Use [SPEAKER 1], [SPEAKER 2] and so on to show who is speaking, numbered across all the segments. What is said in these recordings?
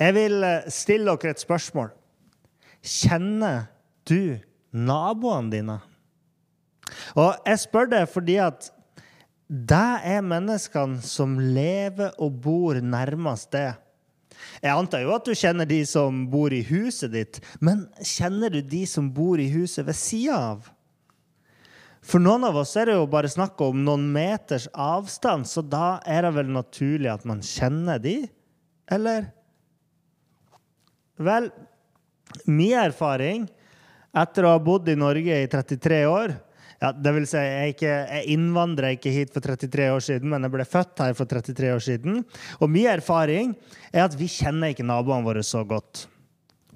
[SPEAKER 1] Jeg vil eh, stille dere et spørsmål. Kjenner du naboene dine? Og jeg spør det fordi at det er menneskene som lever og bor nærmest det. Jeg antar jo at du kjenner de som bor i huset ditt, men kjenner du de som bor i huset ved sida av? For noen av oss er det jo bare snakk om noen meters avstand, så da er det vel naturlig at man kjenner de, eller? Vel, min erfaring etter å ha bodd i Norge i 33 år ja, det vil si, jeg, ikke, jeg innvandra ikke hit for 33 år siden, men jeg ble født her for 33 år siden. Og min erfaring er at vi kjenner ikke naboene våre så godt.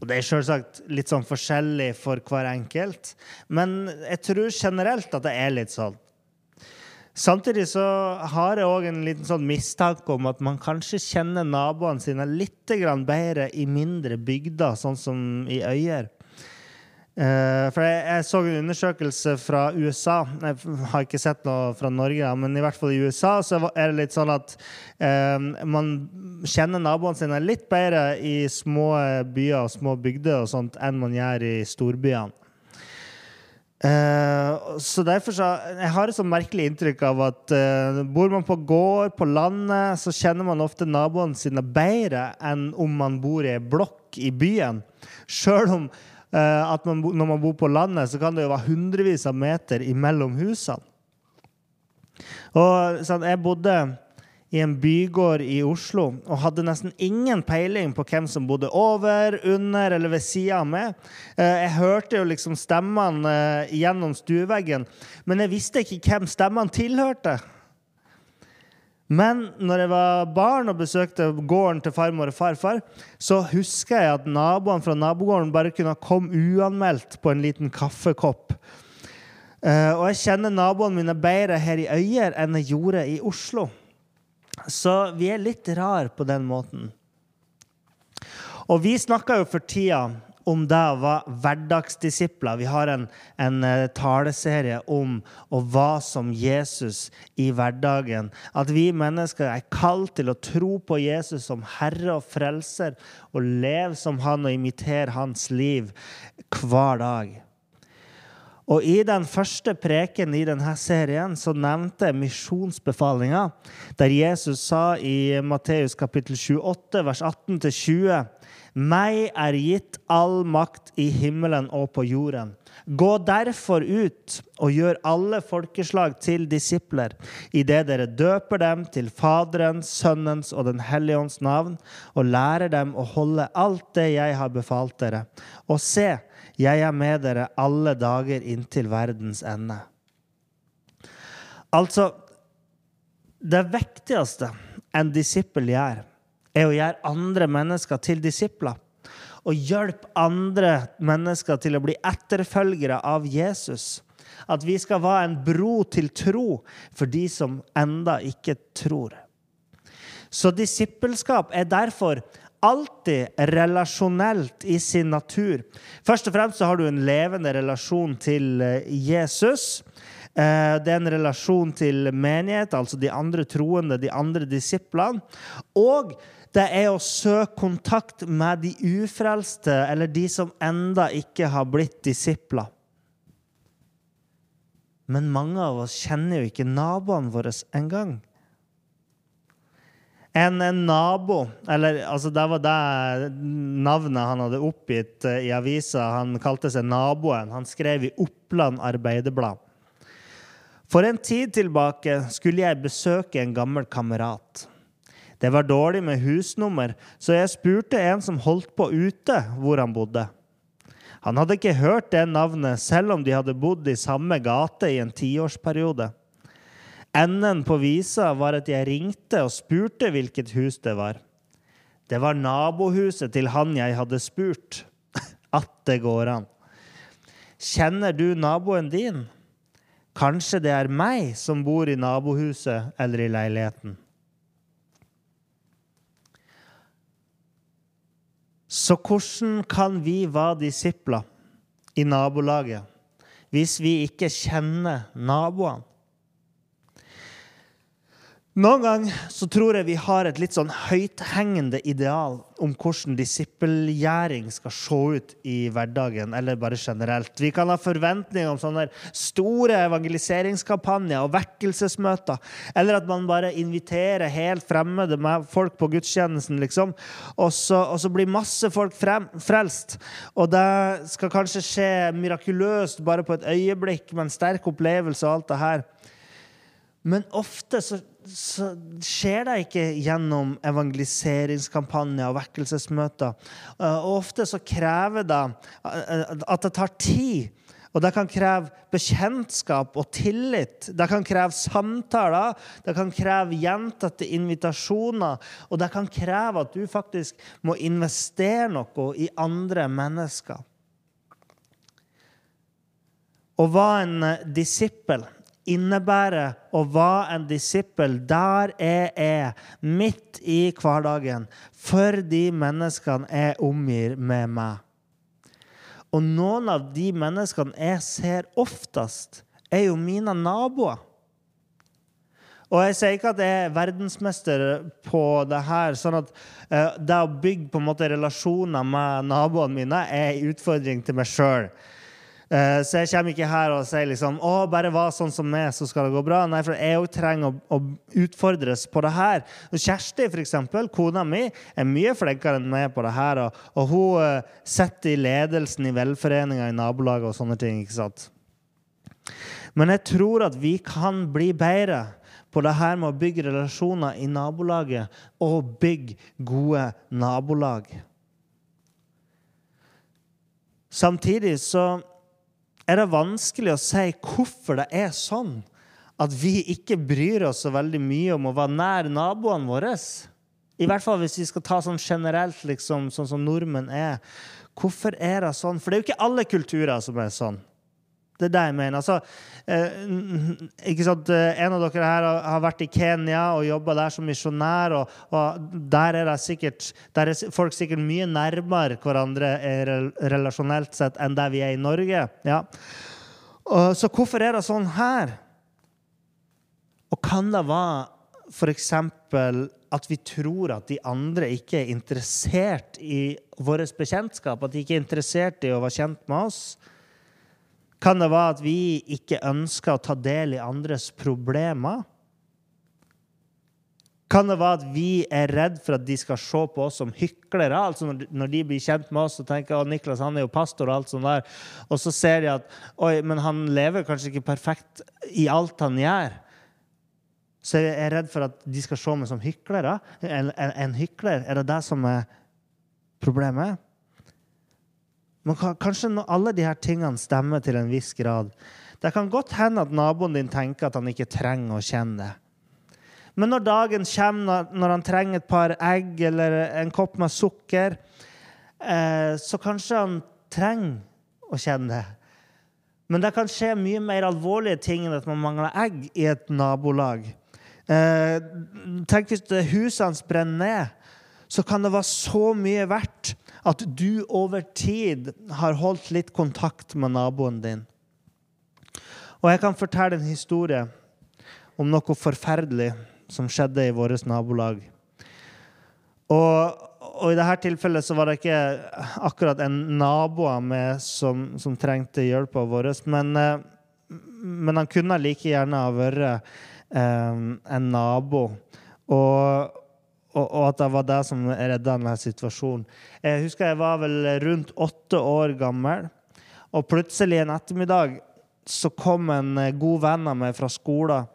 [SPEAKER 1] Og det er selvsagt litt sånn forskjellig for hver enkelt, men jeg tror generelt at det er litt sånn. Samtidig så har jeg òg en liten sånn mistanke om at man kanskje kjenner naboene sine litt bedre i mindre bygder, sånn som i Øyer. Uh, for jeg, jeg, så en undersøkelse fra USA. Jeg har ikke sett noe fra Norge, men i hvert fall i USA så er det litt sånn at uh, man kjenner naboene sine litt bedre i små byer og små bygder og sånt enn man gjør i storbyene. Uh, så derfor så, Jeg har et sånn merkelig inntrykk av at uh, bor man på gård, på landet, så kjenner man ofte naboene sine bedre enn om man bor i ei blokk i byen. Sjøl om uh, at man, når man bor på landet, så kan det jo være hundrevis av meter imellom husene. Og sånn, Jeg bodde i en bygård i Oslo og hadde nesten ingen peiling på hvem som bodde over, under eller ved sida av meg. Eh, jeg hørte jo liksom stemmene eh, gjennom stueveggen, men jeg visste ikke hvem stemmene tilhørte. Men når jeg var barn og besøkte gården til farmor og farfar, så husker jeg at naboene fra nabogården bare kunne komme uanmeldt på en liten kaffekopp. Eh, og jeg kjenner naboene mine bedre her i Øyer enn jeg gjorde i Oslo. Så vi er litt rar på den måten. Og vi snakker jo for tida om det å være hverdagsdisipler. Vi har en, en uh, taleserie om å være som Jesus i hverdagen. At vi mennesker er kalt til å tro på Jesus som Herre og Frelser og leve som Han og imitere Hans liv hver dag. Og I den første preken i denne serien så nevnte jeg misjonsbefalinga, der Jesus sa i Matteus kapittel 28, vers 18-20.: Meg er gitt all makt i himmelen og på jorden. Gå derfor ut og gjør alle folkeslag til disipler, idet dere døper dem til Faderens, Sønnens og Den hellige ånds navn, og lærer dem å holde alt det jeg har befalt dere. Og se, jeg er med dere alle dager inntil verdens ende. Altså Det viktigste en disippel gjør, er å gjøre andre mennesker til disipler. Og hjelpe andre mennesker til å bli etterfølgere av Jesus. At vi skal være en bro til tro for de som enda ikke tror. Så disippelskap er derfor alltid relasjonelt i sin natur. Først og fremst så har du en levende relasjon til eh, Jesus. Eh, det er en relasjon til menighet, altså de andre troende, de andre disiplene. Og det er å søke kontakt med de ufrelste, eller de som enda ikke har blitt disipler. Men mange av oss kjenner jo ikke naboene våre engang. En, nabo eller altså Det var det navnet han hadde oppgitt eh, i avisa. Han kalte seg Naboen. Han skrev i Oppland Arbeiderblad. For en tid tilbake skulle jeg besøke en gammel kamerat. Det var dårlig med husnummer, så jeg spurte en som holdt på ute, hvor han bodde. Han hadde ikke hørt det navnet, selv om de hadde bodd i samme gate i en tiårsperiode. Enden på visa var at jeg ringte og spurte hvilket hus det var. Det var nabohuset til han jeg hadde spurt. At det går an. Kjenner du naboen din? Kanskje det er meg som bor i nabohuset eller i leiligheten. Så hvordan kan vi være disipler i nabolaget hvis vi ikke kjenner naboene? Noen ganger så tror jeg vi har et litt sånn høythengende ideal om hvordan disippelgjæring skal se ut i hverdagen, eller bare generelt. Vi kan ha forventninger om sånne store evangeliseringskampanjer og vekkelsesmøter. Eller at man bare inviterer helt fremmede folk på gudstjenesten, liksom. Og så, og så blir masse folk frem, frelst. Og det skal kanskje skje mirakuløst bare på et øyeblikk, med en sterk opplevelse og alt det her. Men ofte så så skjer det ikke gjennom evangeliseringskampanjer og vekkelsesmøter. Eh, og ofte så krever det eh, at det tar tid. Og det kan kreve bekjentskap og tillit. Det kan kreve samtaler. Det kan kreve gjentatte invitasjoner. Og det kan kreve at du faktisk må investere noe i andre mennesker. Å være en disippel innebærer å være en disippel der jeg er, midt i hverdagen, for de menneskene jeg omgir med meg. Og noen av de menneskene jeg ser oftest, er jo mine naboer. Og jeg sier ikke at jeg er verdensmester på det her. sånn at uh, Det å bygge på en måte relasjoner med naboene mine er en utfordring til meg sjøl. Eh, så jeg kommer ikke her og sier liksom, å, bare vær sånn som meg, så skal det gå bra. Nei, for jeg òg trenger å, å, utfordres på det her. Kjersti, for eksempel, kona mi, er mye flinkere enn meg på det her. Og, og hun uh, sitter i ledelsen i velforeninga i nabolaget og sånne ting. ikke sant? Men jeg tror at vi kan bli bedre på det her med å bygge relasjoner i nabolaget og bygge gode nabolag. Samtidig så er det vanskelig å si hvorfor det er sånn at vi ikke bryr oss så veldig mye om å være nær naboene våre. I hvert fall hvis vi skal ta sånn generelt, liksom, sånn som nordmenn er. Hvorfor er det sånn? For det er jo ikke alle kulturer som er sånn. Det er det jeg mener. Altså, eh, ikke sant? En av dere her har vært i Kenya og jobba der som misjonær. Og, og, der er sikkert der er folk sikkert mye nærmere hverandre relasjonelt sett enn der vi er i Norge. Ja. Og, så hvorfor er det sånn her? Og kan det være f.eks. at vi tror at de andre ikke er interessert i vårt bekjentskap? At de ikke er interessert i å være kjent med oss? Kan det være at vi ikke ønsker å ta del i andres problemer? Kan det være at vi er redd for at de skal se på oss som hyklere? Altså når de blir kjent med oss og tenker at Niklas han er jo pastor, og alt sånt der, og så ser de at oi, men han lever kanskje ikke perfekt i alt han gjør. Så jeg er redd for at de skal se meg som hyklere. En, en, en hykler, er det det som er problemet? Men kanskje alle de her tingene stemmer til en viss grad. Det kan godt hende at naboen din tenker at han ikke trenger å kjenne det. Men når dagen kommer, når han trenger et par egg eller en kopp med sukker, eh, så kanskje han trenger å kjenne det. Men det kan skje mye mer alvorlige ting enn at man mangler egg i et nabolag. Eh, tenk hvis huset hans brenner ned, så kan det være så mye verdt at du over tid har holdt litt kontakt med naboen din. Og jeg kan fortelle en historie om noe forferdelig som skjedde i vårt nabolag. Og, og, i dette tilfellet så var det ikke akkurat en nabo meg som, som trengte hjelpa vår, men, eh, men, han kunne like gjerne ha vært eh, en nabo. Og, og, og, at det var det som redda denne situasjonen. Jeg husker jeg var vel rundt åtte år gammel, og plutselig en ettermiddag så kom en eh, god venn av meg fra skolen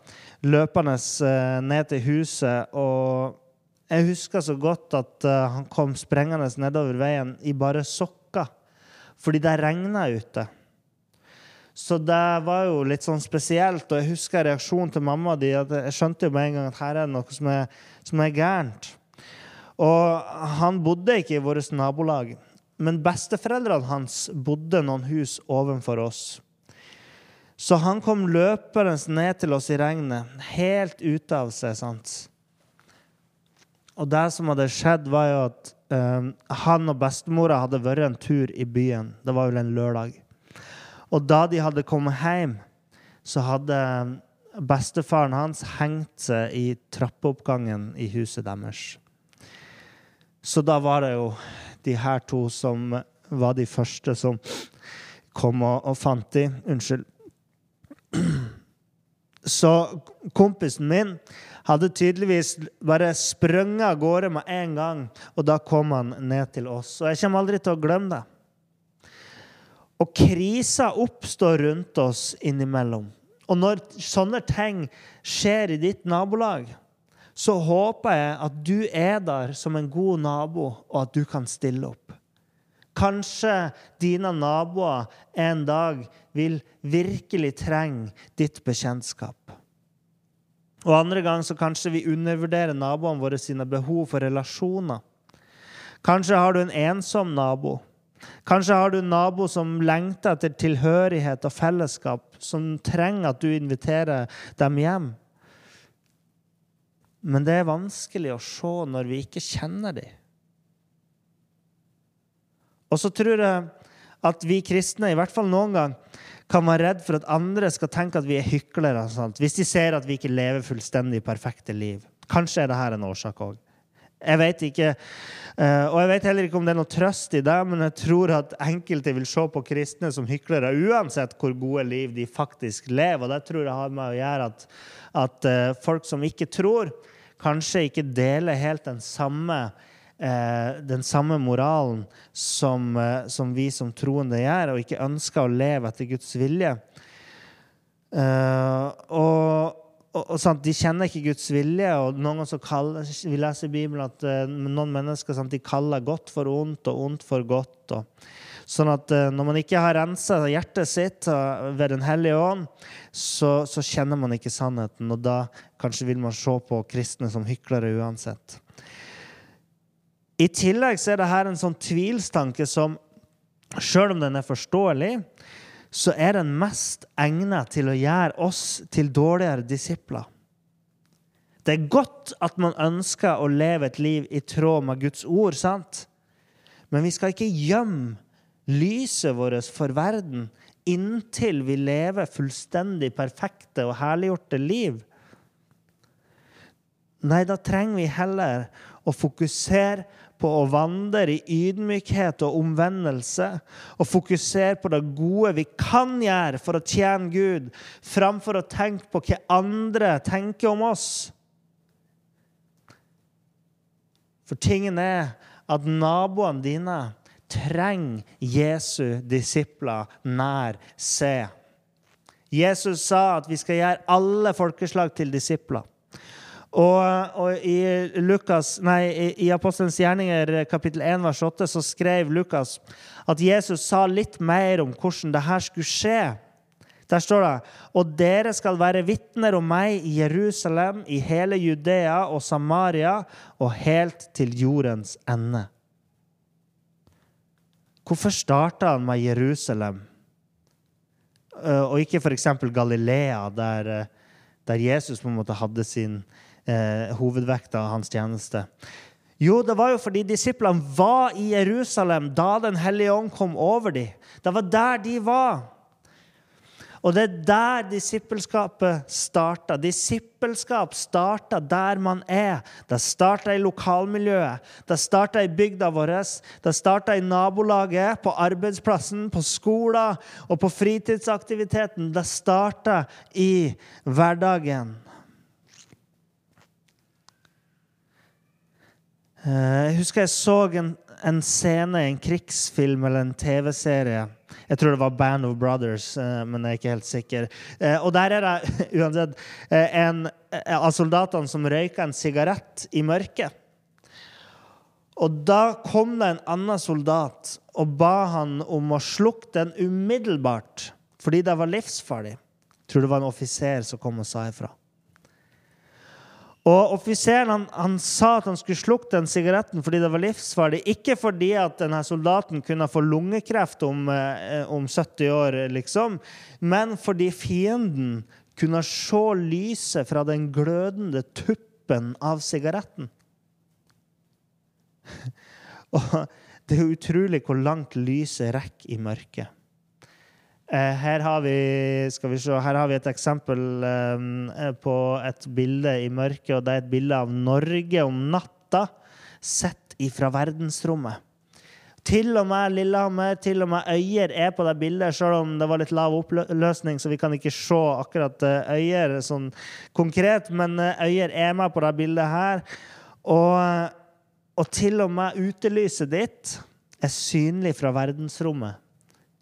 [SPEAKER 1] løpende eh, ned til huset. Og jeg husker så godt at eh, han kom sprengende nedover veien i bare sokker, fordi det regna ute. Så det var jo litt sånn spesielt. Og jeg husker reaksjonen til mamma di. at Jeg skjønte jo med en gang at her er det noe som er, som er gærent. Og han bodde ikke i vårt nabolag, men besteforeldrene hans bodde noen hus ovenfor oss. Så han kom løpende ned til oss i regnet, helt ute av seg. sant? Og det som hadde skjedd, var jo at um, han og bestemora hadde vært en tur i byen. Det var vel en lørdag. Og da de hadde kommet hjem, så hadde bestefaren hans hengte seg i trappeoppgangen i huset deres. Så da var det jo de her to som var de første som kom og, og fant de. Unnskyld. Så kompisen min hadde tydeligvis bare sprunget av gårde med en gang, og da kom han ned til oss. Og jeg kommer aldri til å glemme det. Og krisa oppstår rundt oss innimellom. Og når sånne ting skjer i ditt nabolag, så håper jeg at du er der som en god nabo, og at du kan stille opp. Kanskje dine naboer en dag vil virkelig trenge ditt bekjentskap. Og andre ganger så kanskje vi undervurderer naboene våre sine behov for relasjoner. Kanskje har du en ensom nabo. Kanskje har du en nabo som lengter etter tilhørighet og fellesskap, som trenger at du inviterer dem hjem. Men det er vanskelig å se når vi ikke kjenner dem. Og så tror jeg at vi kristne, i hvert fall noen gang, kan være redd for at andre skal tenke at vi er hyklere. Sant? Hvis de ser at vi ikke lever fullstendig perfekte liv. Kanskje er dette en årsak òg. Jeg vet ikke, eh, og jeg vet heller ikke om det er noe trøst i det, men jeg tror at enkelte vil se på kristne som hyklere uansett hvor gode liv de faktisk lever. Og det tror jeg har med å gjøre at, at eh, folk som ikke tror, kanskje ikke deler helt den samme eh, den samme moralen som, som, vi som troende gjør, og ikke ønsker å leve etter Guds vilje. Og, og, og sant, De kjenner ikke Guds vilje, og noen som kaller, vi leser i Bibelen at uh, noen mennesker sant, de kaller godt for ondt og ondt for godt. Og, sånn at uh, Når man ikke har rensa hjertet sitt uh, ved Den hellige ånd, så, så kjenner man ikke sannheten. Og da kanskje vil man se på kristne som hyklere uansett. I tillegg så er dette en sånn tvilstanke som, sjøl om den er forståelig, så er den mest egnet til å gjøre oss til dårligere disipler. Det er godt at man ønsker å leve et liv i tråd med Guds ord, sant? Men vi skal ikke gjemme lyset vårt for verden inntil vi lever fullstendig perfekte og herliggjorte liv. Nei, da trenger vi heller å fokusere på å vandre i ydmykhet og omvendelse, og fokusere på det gode vi kan gjøre for å tjene Gud, framfor å tenke på hva andre tenker om oss. For tingen er at naboene dine trenger Jesu disipler nær seg. Jesus sa at vi skal gjøre alle folkeslag til disipler. Og, og i, Lukas, nei, i Apostelens gjerninger kapittel 1 vers 8 så skrev Lukas at Jesus sa litt mer om hvordan det her skulle skje. Der står det Og dere skal være vitner om meg i Jerusalem, i hele Judea og Samaria og helt til jordens ende. Hvorfor starta han med Jerusalem, eh, og ikke f.eks. Galilea, der, eh, der Jesus på en måte hadde sin eh, hovedvekta av hans tjeneste? Jo, det var jo fordi disiplene var i Jerusalem da Den hellige ånd kom over dem. Det var der de var. Og det er der disippelskapet starta. Disippelskap starta der man er. Det starta i lokalmiljøet, det starta i bygda vår, det starta i nabolaget, på arbeidsplassen, på skolen og på fritidsaktiviteten. Det starta i hverdagen. Jeg husker jeg så en, en scene i en krigsfilm eller en TV-serie. Jeg tror det var Band of Brothers, eh, men jeg er ikke helt sikker. Eh, og der er det uansett en av soldatene som røyka en sigarett i mørket. Og da kom det en annen soldat og ba han om å slukke den umiddelbart, fordi det var livsfarlig. Jeg tror det var en offiser som kom og sa ifra. Og Offiseren han, han, sa at han skulle slukke den sigaretten fordi det var livsfarlig. Ikke fordi at denne soldaten kunne få lungekreft om, eh, om 70 år, liksom, men fordi fienden kunne se lyset fra den glødende tuppen av sigaretten. Og det er utrolig hvor langt lyset rekker i mørket. Eh, her har, vi, se, her har vi et eksempel eh, på et bilde i mørket. og Det er et bilde av Norge om natta, sett ifra verdensrommet. Til og med Lillehammer, til og med Øyer er på det bildet, selv om det var litt lav oppløsning, så vi kan ikke se akkurat eh, Øyer sånn konkret. Men Øyer er med på det bildet her. Og, og til og med utelyset ditt er synlig fra verdensrommet.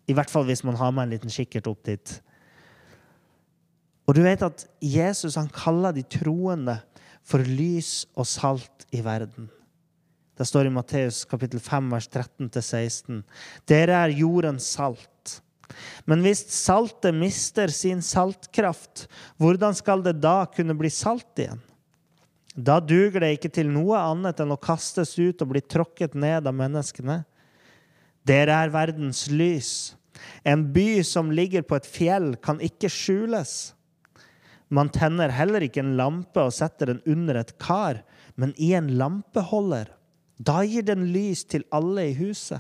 [SPEAKER 1] I hvert fall hvis man har med en liten kikkert opp dit. Og du vet at Jesus han kaller de troende for lys og salt i verden. Det står i Matteus kapittel 5, vers 13-16. Dere er jordens salt. Men hvis saltet mister sin saltkraft, hvordan skal det da kunne bli salt igjen? Da duger det ikke til noe annet enn å kastes ut og bli tråkket ned av menneskene. Dere er verdens lys. En by som ligger på et fjell, kan ikke skjules. Man tenner heller ikke en lampe og setter den under et kar, men i en lampeholder. Da gir den lys til alle i huset.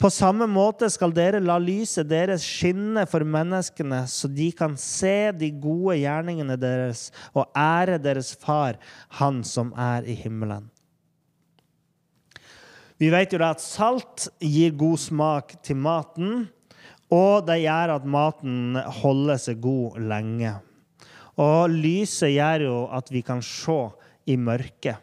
[SPEAKER 1] På samme måte skal dere la lyset deres skinne for menneskene, så de kan se de gode gjerningene deres og ære deres far, Han som er i himmelen. Vi vet jo at salt gir god smak til maten, og det gjør at maten holder seg god lenge. Og lyset gjør jo at vi kan se i mørket.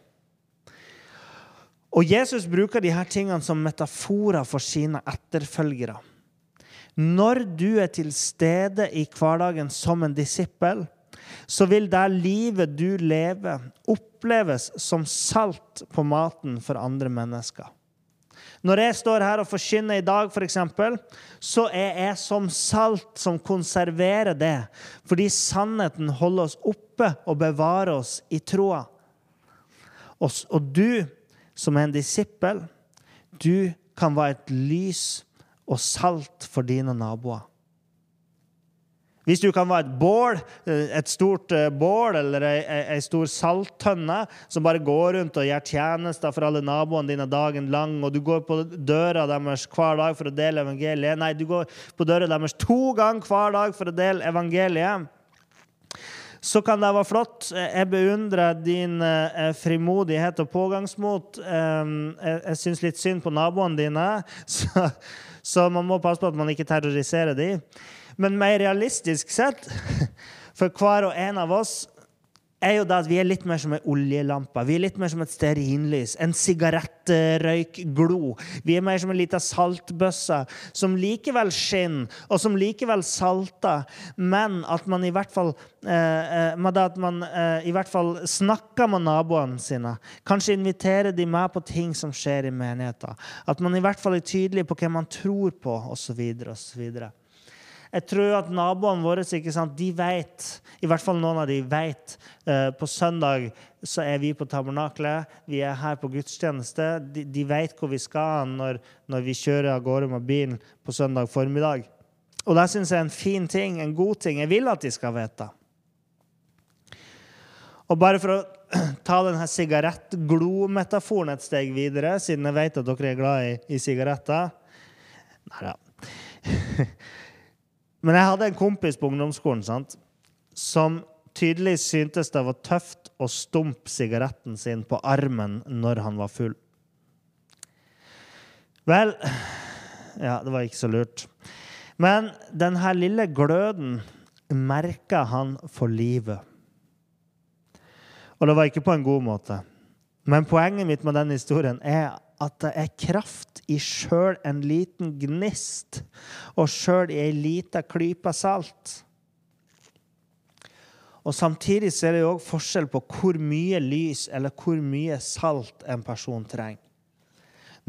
[SPEAKER 1] Og Jesus bruker disse tingene som metaforer for sine etterfølgere. Når du er til stede i hverdagen som en disippel, så vil det livet du lever, oppleves som salt på maten for andre mennesker. Når jeg står her og forkynner i dag, f.eks., så er jeg som salt som konserverer det. Fordi sannheten holder oss oppe og bevarer oss i troa. Og, og du som er en disippel, du kan være et lys og salt for dine naboer. Hvis du kan være et bål, eh, et stort eh, bål eller ei, ei stor salttønne som bare går rundt og gjør tjenester for alle naboene dine dagen lang, og du går på døra deres hver dag for å dele evangeliet Nei, du går på døra deres to ganger hver dag for å dele evangeliet. Så kan det være flott. Jeg beundrer din eh, frimodighet og pågangsmot. Jeg syns litt synd på naboene dine, så, så man må passe på at man ikke terroriserer dem. Men mer realistisk sett, for hver og en av oss, er jo det at vi er litt mer som ei oljelampe. Vi er litt mer som et stearinlys. En sigarettrøykglo. Vi er mer som en lita saltbøsse som likevel skinner, og som likevel salter, men at man i hvert fall eh, med det at man eh, i hvert fall snakker med naboene sine. Kanskje inviterer de med på ting som skjer i menigheten. At man i hvert fall er tydelig på hvem man tror på, osv. osv. Jeg tror at naboene våre ikke sant, de vet, i hvert fall noen av de vet uh, På søndag så er vi på tabernaklet. Vi er her på gudstjeneste. De, de vet hvor vi skal når, når vi kjører av gårde med bilen på søndag formiddag. Og det syns jeg er en fin ting, en god ting. Jeg vil at de skal vite. Og bare for å ta denne sigarettglo-metaforen et steg videre, siden jeg vet at dere er glad i, i sigaretter Nei da. Men jeg hadde en kompis på ungdomsskolen sant, som tydelig syntes det var tøft å stumpe sigaretten sin på armen når han var full. Vel Ja, det var ikke så lurt. Men denne lille gløden merka han for livet. Og det var ikke på en god måte. Men poenget mitt med den historien er at det er kraft i sjøl en liten gnist, og sjøl i ei lita klype salt. Og Samtidig er det jo òg forskjell på hvor mye lys eller hvor mye salt en person trenger.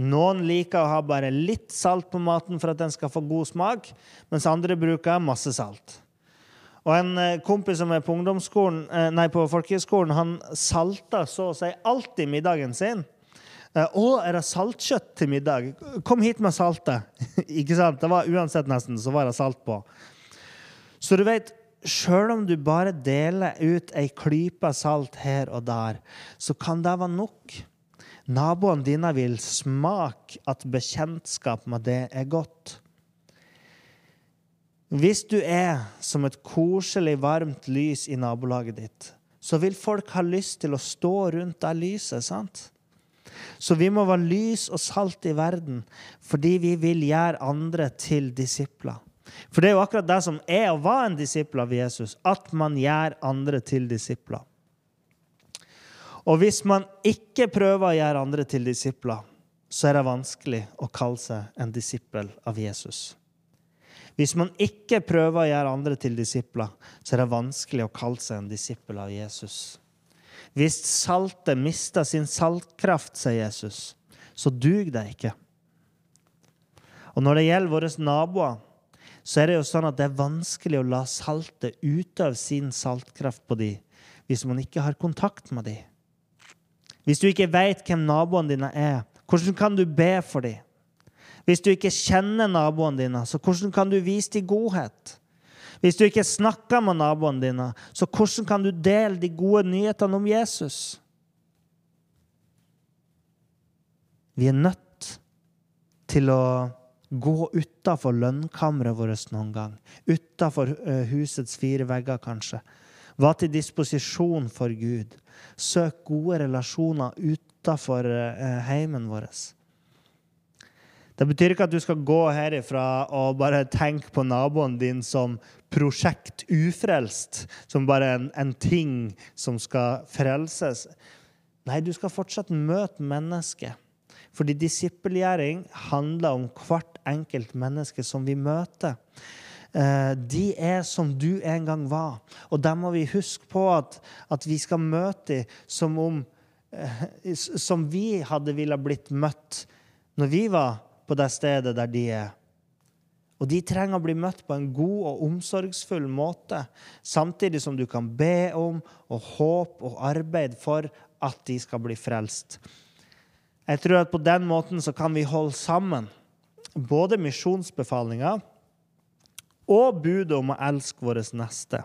[SPEAKER 1] Noen liker å ha bare litt salt på maten for at den skal få god smak, mens andre bruker masse salt. Og en eh, kompis som er på eh, nei, på folkehøyskolen, han salta så å si alltid middagen sin. Eh, Å, er det saltkjøtt til middag? Kom hit med saltet. Ikke sant? Det var Uansett nesten så var det salt på. Så du vet, sjøl om du bare deler ut ei klype salt her og der, så kan det være nok. Naboene dine vil smake at bekjentskap med det er godt. Hvis du er som et koselig, varmt lys i nabolaget ditt, så vil folk ha lyst til å stå rundt det lyset. sant? Så vi må være lys og salt i verden fordi vi vil gjøre andre til disipler. For det er jo akkurat det som er å være en disippel av Jesus, at man gjør andre til disipler. Og hvis man ikke prøver å gjøre andre til disipler, så er det vanskelig å kalle seg en disippel av Jesus. Hvis man ikke prøver å gjøre andre til disipler, så er det vanskelig å kalle seg en disippel av Jesus. Hvis saltet mister sin saltkraft, sier Jesus, så duger det ikke. Og når det gjelder våre naboer, så er det jo sånn at det er vanskelig å la saltet utøve sin saltkraft på dem hvis man ikke har kontakt med dem. Hvis du ikke vet hvem naboene dine er, hvordan kan du be for dem? Hvis du ikke kjenner naboene dine, så hvordan kan du vise dem godhet? Hvis du ikke snakker med naboene dine, så hvordan kan du dele de gode nyhetene om Jesus? Vi er nødt til å gå utafor lønnkammeret vårt noen gang. Utafor husets fire vegger, kanskje. Var til disposisjon for Gud. Søk gode relasjoner utafor heimen vår. Det betyr ikke at du skal gå herifra og bare tenke på naboen din som prosjekt ufrelst, som bare en, en ting som skal frelses. Nei, du skal fortsatt møte mennesket. Fordi disippelgjøring handler om hvert enkelt menneske som vi møter. De er som du en gang var. Og da må vi huske på at, at vi skal møte dem som om Som vi hadde ville blitt møtt når vi var på det stedet der de er. Og de trenger å bli møtt på en god og omsorgsfull måte, samtidig som du kan be om og håpe og arbeide for at de skal bli frelst. Jeg tror at på den måten så kan vi holde sammen både misjonsbefalinga og budet om å elske vår neste.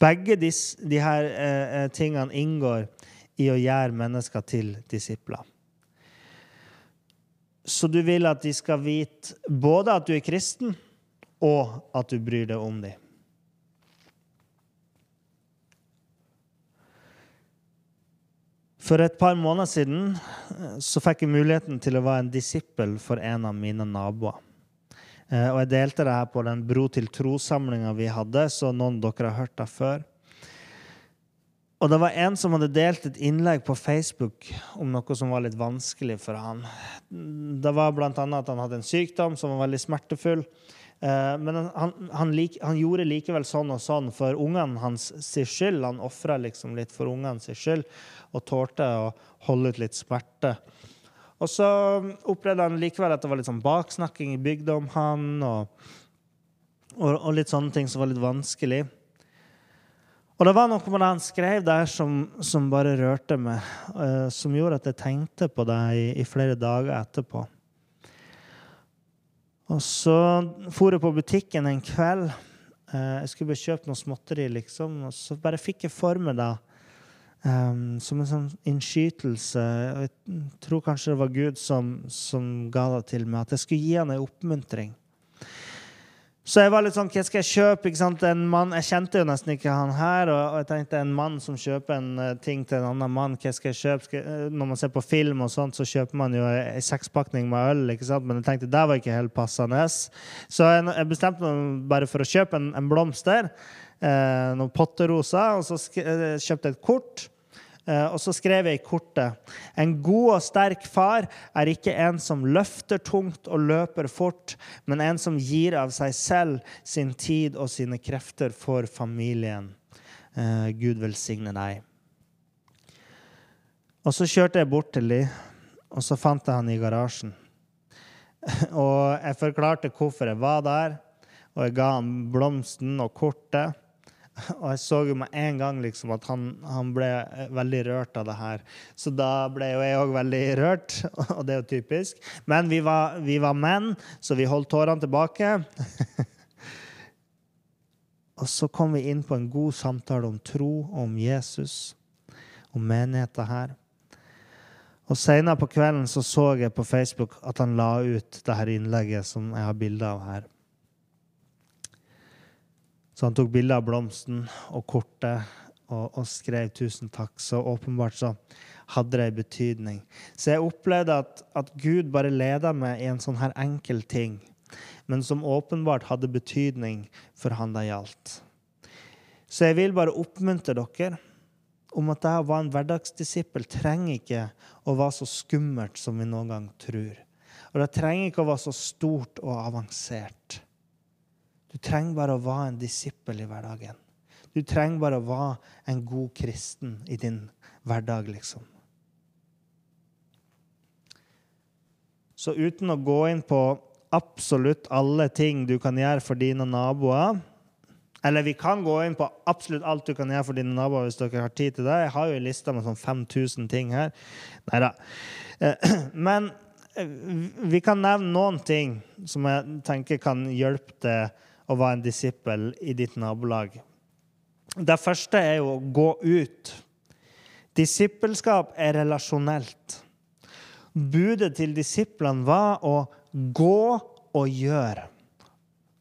[SPEAKER 1] Begge disse de her eh, tingene inngår i å gjøre mennesker til disipler. Så du vil at de skal vite både at du er kristen, og at du bryr deg om dem. For et par måneder siden så fikk jeg muligheten til å være en disippel for en av mine naboer. Og jeg delte det her på den Bro til tro-samlinga vi hadde, så noen av dere har hørt det før. Og det var en som hadde delt et innlegg på Facebook om noe som var litt vanskelig for han. Det var bl.a. at han hadde en sykdom som var veldig smertefull. Men han, han, lik, han, gjorde likevel sånn og sånn for ungene hans sin skyld. Han ofra liksom litt for ungene sin skyld og tålte å holde ut litt smerte. Og så opplevde han likevel at det var litt sånn baksnakking i bygda om han, og, og, og, litt sånne ting som var litt vanskelig. Og det var noe med det han skrev der som, som bare rørte meg, uh, som gjorde at jeg tenkte på det i, i flere dager etterpå. Og så for jeg på butikken en kveld. Uh, jeg skulle bare kjøpe noe småtteri, liksom. Og så bare fikk jeg for meg det um, som en sånn innskytelse. Og Jeg tror kanskje det var Gud som, som ga det til meg, at jeg skulle gi han en oppmuntring. Så jeg var litt sånn Hva skal jeg kjøpe? ikke sant? En mann, Jeg kjente jo nesten ikke han her. Og, jeg tenkte en mann som kjøper en uh, ting til en annen mann, hva skal jeg kjøpe? Skal, uh, når man ser på film, og sånt, så kjøper man jo ei sekspakning med øl. ikke sant? Men jeg tenkte det var ikke helt passende. Så jeg, jeg bestemte meg bare for å kjøpe en, en blomster. Eh, noen potteroser. Og så kjøpte jeg et kort. Eh, og så skrev jeg i kortet En god og sterk far er ikke en som løfter tungt og løper fort, men en som gir av seg selv, sin tid og sine krefter for familien. Eh, Gud velsigne deg. Og så kjørte jeg bort til dem, og så fant jeg han i garasjen. Og jeg forklarte hvorfor jeg var der, og jeg ga han blomsten og kortet. Og jeg så jo med en gang liksom at han, han ble eh, veldig rørt av det her. Så da ble jo jeg òg veldig rørt, og det er jo typisk. Men vi var, vi var menn, så vi holdt tårene tilbake. og så kom vi inn på en god samtale om tro, om Jesus, om menigheten her. Og Senere på kvelden så, så jeg på Facebook at han la ut det her innlegget som jeg har bilde av her. Så han tok bilde av blomsten og kortet og, og, skrev 'tusen takk'. Så åpenbart så hadde det en betydning. Så jeg opplevde at, at Gud bare leda meg i en sånn her enkel ting, men som åpenbart hadde betydning for han det gjaldt. Så jeg vil bare oppmuntre dere om at det å være en hverdagsdisippel trenger ikke å være så skummelt som vi noen gang tror. Og det trenger ikke å være så stort og avansert. Du trenger bare å være en disippel i hverdagen. Du trenger bare å være en god kristen i din hverdag, liksom. Så uten å gå inn på absolutt alle ting du kan gjøre for dine naboer Eller vi kan gå inn på absolutt alt du kan gjøre for dine naboer hvis dere har tid til det. Jeg har jo en liste med sånn 5000 ting her. Nei da. Eh, men eh, vi kan nevne noen ting som jeg tenker kan hjelpe deg å være en disippel i ditt nabolag. Det første er jo å gå ut. Disippelskap er relasjonelt. Budet til disiplene var å gå og gjøre.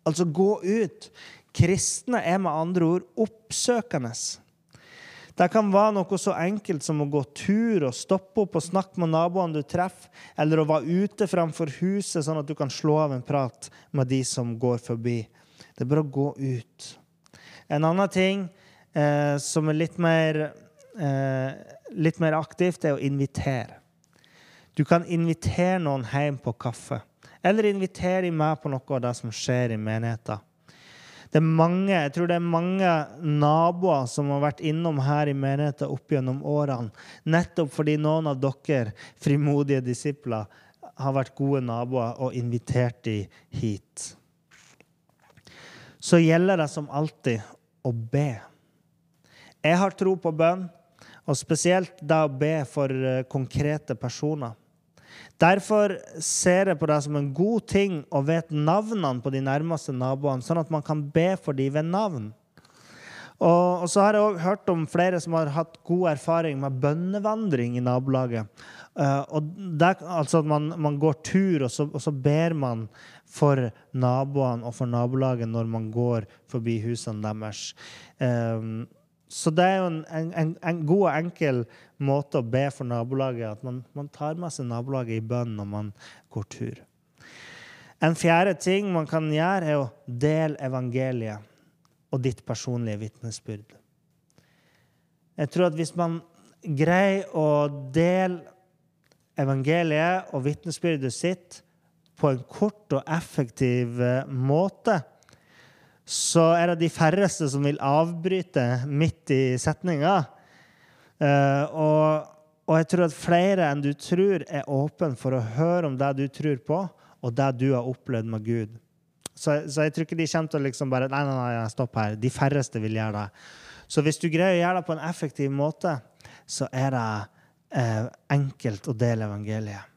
[SPEAKER 1] Altså gå ut. Kristne er med andre ord oppsøkende. Det kan være noe så enkelt som å gå tur og stoppe opp og snakke med naboene du treffer, eller å være ute framfor huset, sånn at du kan slå av en prat med de som går forbi. Det er bare å gå ut. En annen ting eh, som er litt mer, eh, litt mer aktivt, er å invitere. Du kan invitere noen hjem på kaffe. Eller invitere dem med på noe av det som skjer i menigheten. Det er mange, jeg tror det er mange naboer som har vært innom her i menigheten opp gjennom årene, nettopp fordi noen av dere frimodige disipler har vært gode naboer og invitert dem hit så gjelder det som alltid å be. Jeg har tro på bønn, og spesielt det å be for eh, konkrete personer. Derfor ser jeg på det som en god ting å vite navnene på de nærmeste naboene, sånn at man kan be for dem ved navn. Og, så har jeg også hørt om flere som har hatt god erfaring med bønnevandring i nabolaget. Uh, og det, altså at man, man går tur, og så, og så, ber man for naboene og for nabolaget når man går forbi husene deres. Um, så det er jo en, en, en, god og enkel måte å be for nabolaget, at man, man tar med seg nabolaget i bønn når man går tur. En fjerde ting man kan gjøre, er å dele evangeliet og ditt personlige vitnesbyrd. Jeg tror at hvis man greier å dele evangeliet og vitnesbyrdet sitt på en kort og effektiv eh, måte, så er det de færreste som vil avbryte midt i setninga. Eh, og, og, jeg tror at flere enn du tror, er åpne for å høre om det du tror på, og det du har opplevd med Gud. Så, så jeg tror ikke de kommer til å liksom bare Nei, nei, nei, stopp her. De færreste vil gjøre det. Så hvis du greier å gjøre det på en effektiv måte, så er det eh, enkelt å dele evangeliet.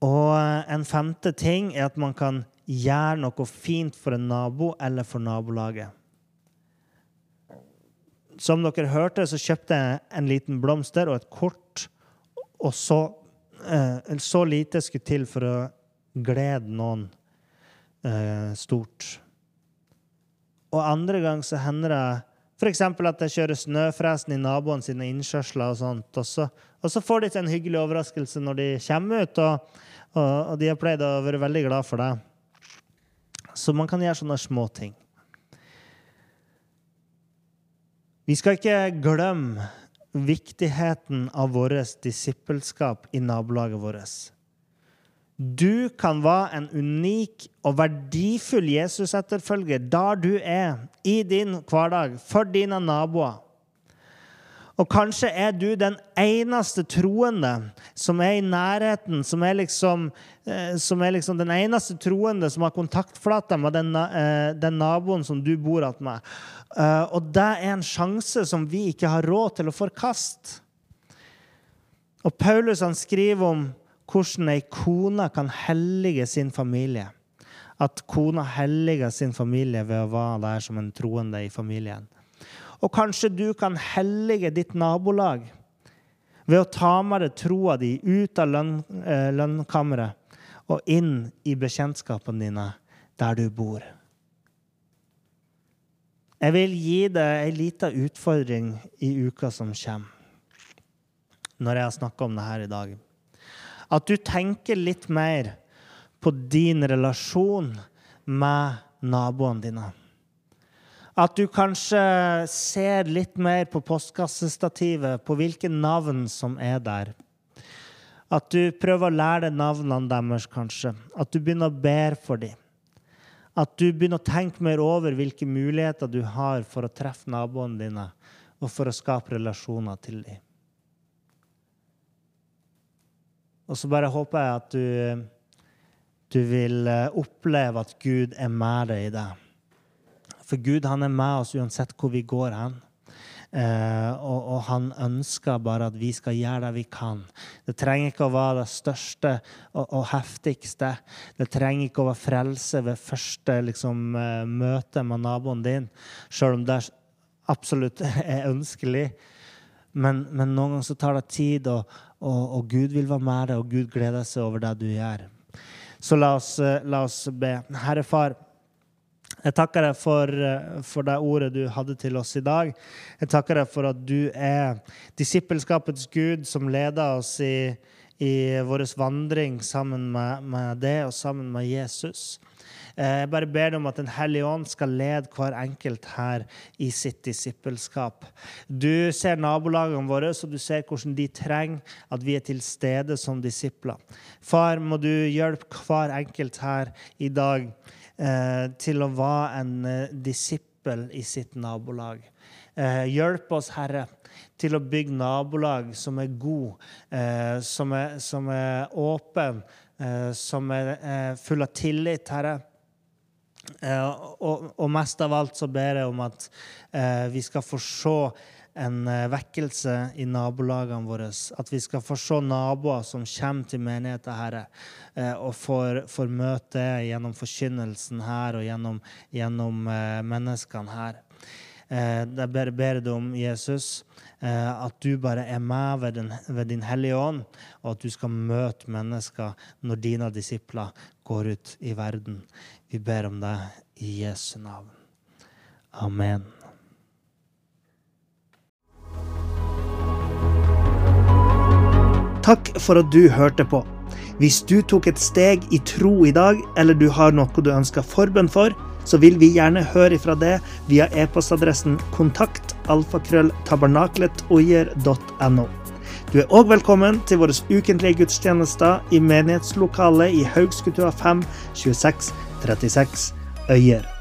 [SPEAKER 1] Og en femte ting er at man kan gjøre noe fint for en nabo eller for nabolaget. Som dere hørte, så kjøpte jeg en liten blomster og et kort. Og så, eh, så lite skulle til for å glede noen eh, stort. Og andre gang så hender det F.eks. at de kjører snøfresen i naboene sine innkjørsler. Og sånt, og så, og så får de til en hyggelig overraskelse når de kommer ut, og, og, og, de har pleid å være veldig glad for det. Så man kan gjøre sånne små ting. Vi skal ikke glemme viktigheten av vårt disippelskap i nabolaget vårt. Du kan være en unik og verdifull Jesus-etterfølger der du er, i din hverdag, for dine naboer. Og kanskje er du den eneste troende som er i nærheten, som er liksom, eh, som er liksom den eneste troende som har kontaktflate med den, eh, den, naboen som du bor med. Eh, og det er en sjanse som vi ikke har råd til å forkaste. Og Paulus han skriver om hvordan ei kone kan hellige sin familie. At kona helliger sin familie ved å være der som en troende i familien. Og kanskje du kan hellige ditt nabolag ved å ta med deg troa di ut av lønn, eh, lønnkammeret og inn i bekjentskapene dine der du bor. Jeg vil gi deg ei lita utfordring i uka som kommer, når jeg har snakka om det her i dag. At du tenker litt mer på din relasjon med naboene dine. At du kanskje ser litt mer på postkassestativet, på hvilke navn som er der. At du prøver å lære deg navnene deres, kanskje. At du begynner å be for dem. At du begynner å tenke mer over hvilke muligheter du har for å treffe naboene dine, og for å skape relasjoner til dem. Og så bare håper jeg at du, du vil eh, oppleve at Gud er med deg i det. For Gud han er med oss uansett hvor vi går hen. Eh, og, og, han ønsker bare at vi skal gjøre det vi kan. Det trenger ikke å være det største og, og heftigste. Det trenger ikke å være frelse ved første liksom, eh, møte med naboen din, sjøl om det absolutt er ønskelig. Men, men, noen ganger så tar det tid, og, og, Gud vil være med deg, og Gud gleder seg over det du gjør. Så la oss, eh, la oss be. Herre Far. Jeg takker deg for, eh, for, det ordet du hadde til oss i dag. Jeg takker deg for at du er disippelskapets Gud som leder oss i, i vår vandring sammen med, med det og sammen med Jesus. Eh, jeg bare ber deg om at Den hellige ånd skal lede hver enkelt her i sitt disippelskap. Du ser nabolagene våre, så du ser hvordan de trenger at vi er til stede som disipler. Far, må du hjelpe hver enkelt her i dag Eh, til å være en eh, disippel i sitt nabolag. Eh, hjelp oss, Herre, til å bygge nabolag som er gode, som er, er åpen, som er full av tillit, Herre. Og, og, mest av alt så ber jeg om at vi skal få se en eh, vekkelse i nabolagene våre. At vi skal få se naboer som kommer til menigheten, Herre, eh, og får, får møte gjennom forkynnelsen her og gjennom, gjennom eh, menneskene her. Jeg ber, ber deg om, Jesus, at du bare er med ved, den, ved Din Hellige Ånd, og at du skal møte mennesker når dine disipler går ut i verden. Vi ber om det i Jesu navn. Amen. Takk for at du hørte på. Hvis du tok et steg i tro i dag, eller du har noe du ønsker forbønn for, så vil vi gjerne høre ifra det via e-postadressen kontakt alfakrølltabernaklet.oier.no. Du er òg velkommen til våre ukentlige gudstjenester i menighetslokalet i Haugskutua 5 26 36 Øyer.